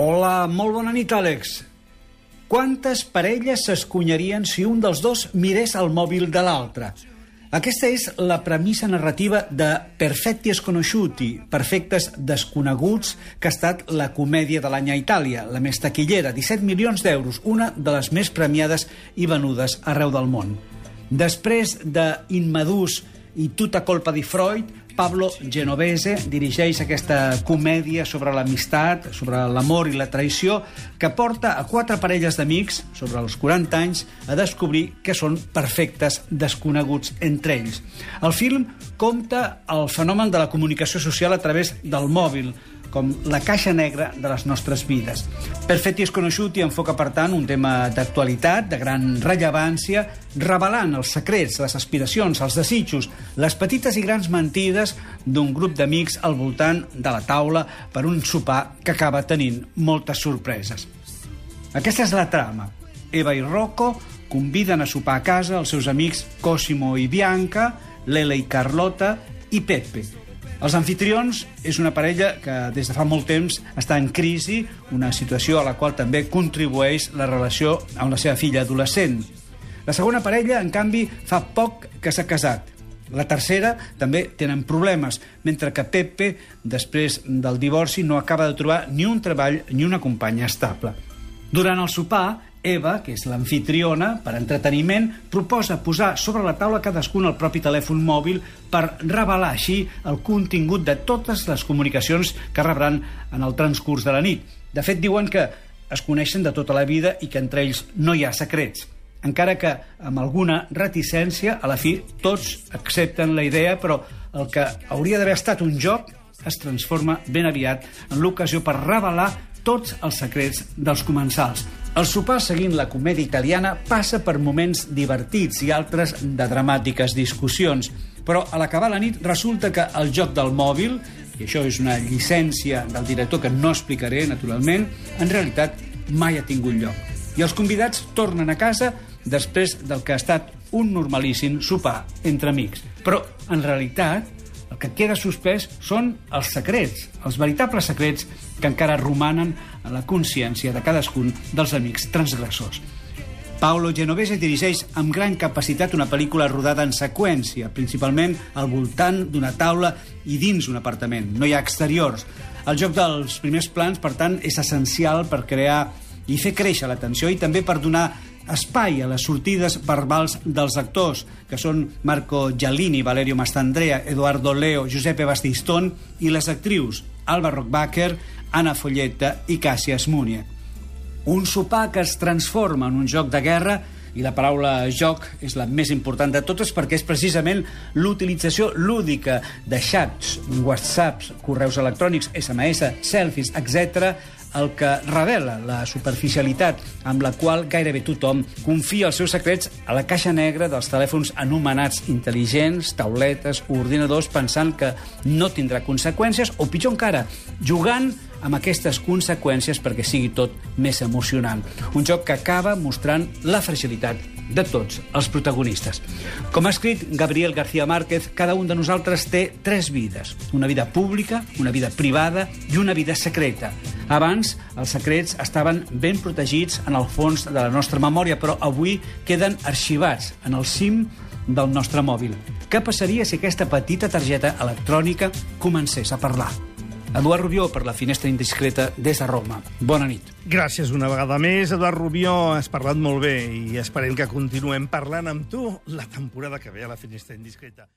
Hola, molt bona nit, Àlex. Quantes parelles s'escunyarien si un dels dos mirés el mòbil de l'altre? Aquesta és la premissa narrativa de Perfetti Sconosciuti, Perfectes Desconeguts, que ha estat la comèdia de l'any a Itàlia, la més taquillera, 17 milions d'euros, una de les més premiades i venudes arreu del món. Després de Inmadús i Tutta colpa di Freud, Pablo Genovese dirigeix aquesta comèdia sobre l'amistat, sobre l'amor i la traïció, que porta a quatre parelles d'amics, sobre els 40 anys, a descobrir que són perfectes desconeguts entre ells. El film compta el fenomen de la comunicació social a través del mòbil, com la caixa negra de les nostres vides. Perfetti Sconosciuti enfoca, per tant, un tema d'actualitat, de gran rellevància, revelant els secrets, les aspiracions, els desitjos, les petites i grans mentides d'un grup d'amics al voltant de la taula per un sopar que acaba tenint moltes sorpreses. Aquesta és la trama. Eva i Rocco conviden a sopar a casa els seus amics Cosimo i Bianca, Lele i Carlota i Pepe, els anfitrions és una parella que des de fa molt temps està en crisi, una situació a la qual també contribueix la relació amb la seva filla adolescent. La segona parella, en canvi, fa poc que s'ha casat. La tercera també tenen problemes, mentre que Pepe, després del divorci, no acaba de trobar ni un treball ni una companya estable. Durant el sopar, Eva, que és l'anfitriona, per entreteniment, proposa posar sobre la taula cadascun el propi telèfon mòbil per revelar així el contingut de totes les comunicacions que rebran en el transcurs de la nit. De fet, diuen que es coneixen de tota la vida i que entre ells no hi ha secrets. Encara que amb alguna reticència, a la fi tots accepten la idea, però el que hauria d'haver estat un joc es transforma ben aviat en l'ocasió per revelar tots els secrets dels comensals. El sopar, seguint la comèdia italiana, passa per moments divertits i altres de dramàtiques discussions. Però a l'acabar la nit resulta que el joc del mòbil, i això és una llicència del director que no explicaré, naturalment, en realitat mai ha tingut lloc. I els convidats tornen a casa després del que ha estat un normalíssim sopar entre amics. Però, en realitat, el que queda suspès són els secrets, els veritables secrets que encara romanen a la consciència de cadascun dels amics transgressors. Paolo Genovese dirigeix amb gran capacitat una pel·lícula rodada en seqüència, principalment al voltant d'una taula i dins un apartament. No hi ha exteriors. El joc dels primers plans, per tant, és essencial per crear i fer créixer l'atenció i també per donar espai a les sortides verbals dels actors, que són Marco Giallini, Valerio Mastandrea, Eduardo Leo, Giuseppe Bastistón, i les actrius Alba Rockbacher, Anna Folletta i Càssia Esmúnia. Un sopar que es transforma en un joc de guerra i la paraula joc és la més important de totes perquè és precisament l'utilització lúdica de xats, whatsapps, correus electrònics, SMS, selfies, etc el que revela la superficialitat amb la qual gairebé tothom confia els seus secrets a la caixa negra dels telèfons anomenats intel·ligents, tauletes o ordinadors pensant que no tindrà conseqüències o, pitjor encara, jugant amb aquestes conseqüències perquè sigui tot més emocionant. Un joc que acaba mostrant la fragilitat de tots els protagonistes. Com ha escrit Gabriel García Márquez, cada un de nosaltres té tres vides. Una vida pública, una vida privada i una vida secreta. Abans, els secrets estaven ben protegits en el fons de la nostra memòria, però avui queden arxivats en el cim del nostre mòbil. Què passaria si aquesta petita targeta electrònica comencés a parlar? Eduard Rubió per la finestra indiscreta des de Roma. Bona nit. Gràcies una vegada més, Eduard Rubió. Has parlat molt bé i esperem que continuem parlant amb tu la temporada que ve a la finestra indiscreta.